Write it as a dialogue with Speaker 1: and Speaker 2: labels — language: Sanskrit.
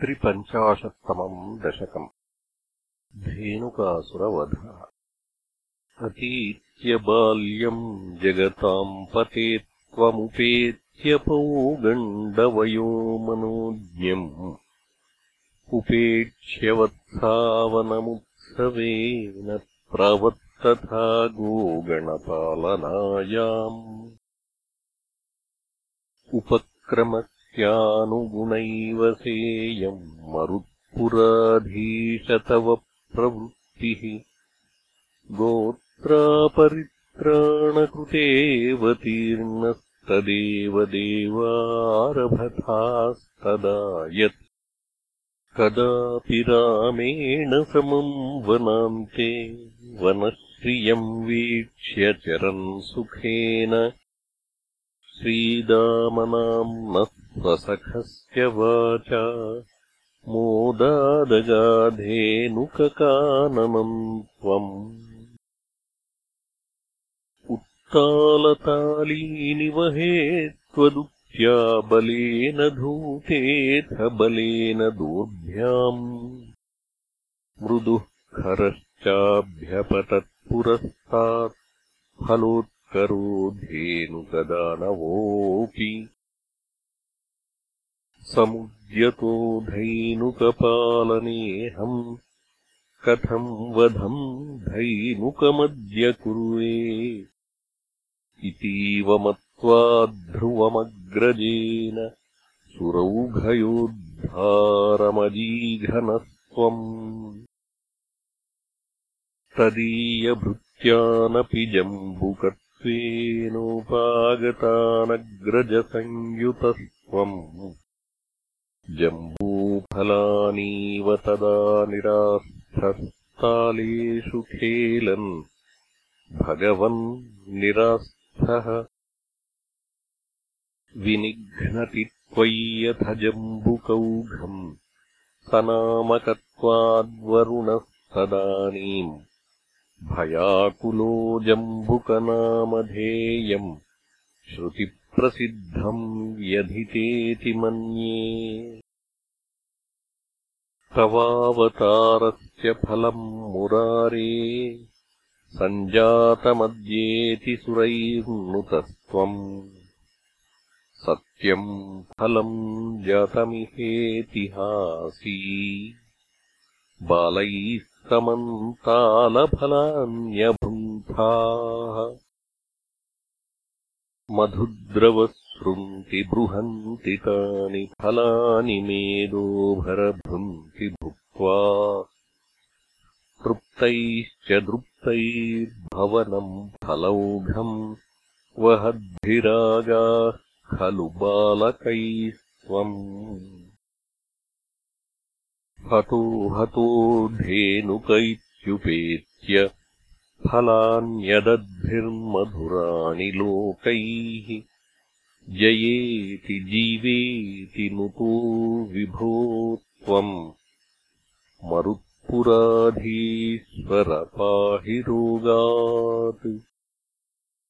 Speaker 1: त्रिपञ्चाशत्तमम् दशकम्। धेनुकासुरवधः। अतीत्य बाल्यम् जगताम् पते त्वमुपेत्यपौगण्डवयो मनोज्ञम् उपेक्ष्यवत्सावनमुत्सवेन प्रवत्तथा गोगणपालनायाम्। उपक्रम नुगुणैव सेयम् मरुत्पुराधीश तव प्रवृत्तिः गोत्रापरित्राणकृतेव तीर्णस्तदेव देवारभथास्तदा यत् कदापि रामेण समम् वनान्ते वनश्रियम् वीक्ष्य चरन् सुखेन। श्रीदामनाम्नः स्वसखस्य वाचा मोदादगाधेनुककाननम् त्वम्। उत्तालतालीनि वहे त्वदुक्त्या बलेन धूतेऽथ बलेन दोर्भ्याम् मृदुः खरश्चाभ्यपतत्पुरस्तात् फलोत्करोधेनुकदानवोऽपि समुद्यतो धैनुकपालनेऽहम् कथम् वधम् धैनुकमद्य कुर्वे इतीव मत्वा ध्रुवमग्रजेन सुरौघयोद्धारमजीघनस्त्वम् तदीयभृत्यानपि जम्बुकत्वेनोपागतानग्रजसंयुतस्त्वम् जम्बूफलानीव तदा निरास्थस्तालेषु खेलन्। भगवन् निरास्थः। विनिघ्नति त्वय्यथ जम्बुकौघम्। सनामकत्वाद्वरुणः तदानीम् भयाकुलो जम्बुकनामधेयम् श्रुतिप्रसिद्धम् व्यधितेति मन्ये। तवावतारस्य फलम् मुरारे। सञ्जातमद्येति सुरैर्नुतस्त्वम्। सत्यम् फलम् जातमिहेतिहासी बालैः समन्तालफलान्यभृन्थाः मधुद्रवसृन्ति बृहन्ति तानि फलानि मेदोभरभृन्ति भुक्त्वा तृप्तैश्च दृप्तैर्भवनम् फलौघम् वहद्भिरागाः खलु बालकैस्त्वम्। हतो हतो धेनुक इत्युपेत्य फलान्यदद्भिर्मधुराणि लोकैः। जयेति जीवेति नुतो विभो त्वम्। मरुत्पुराधीश्वर पाहि रोगात्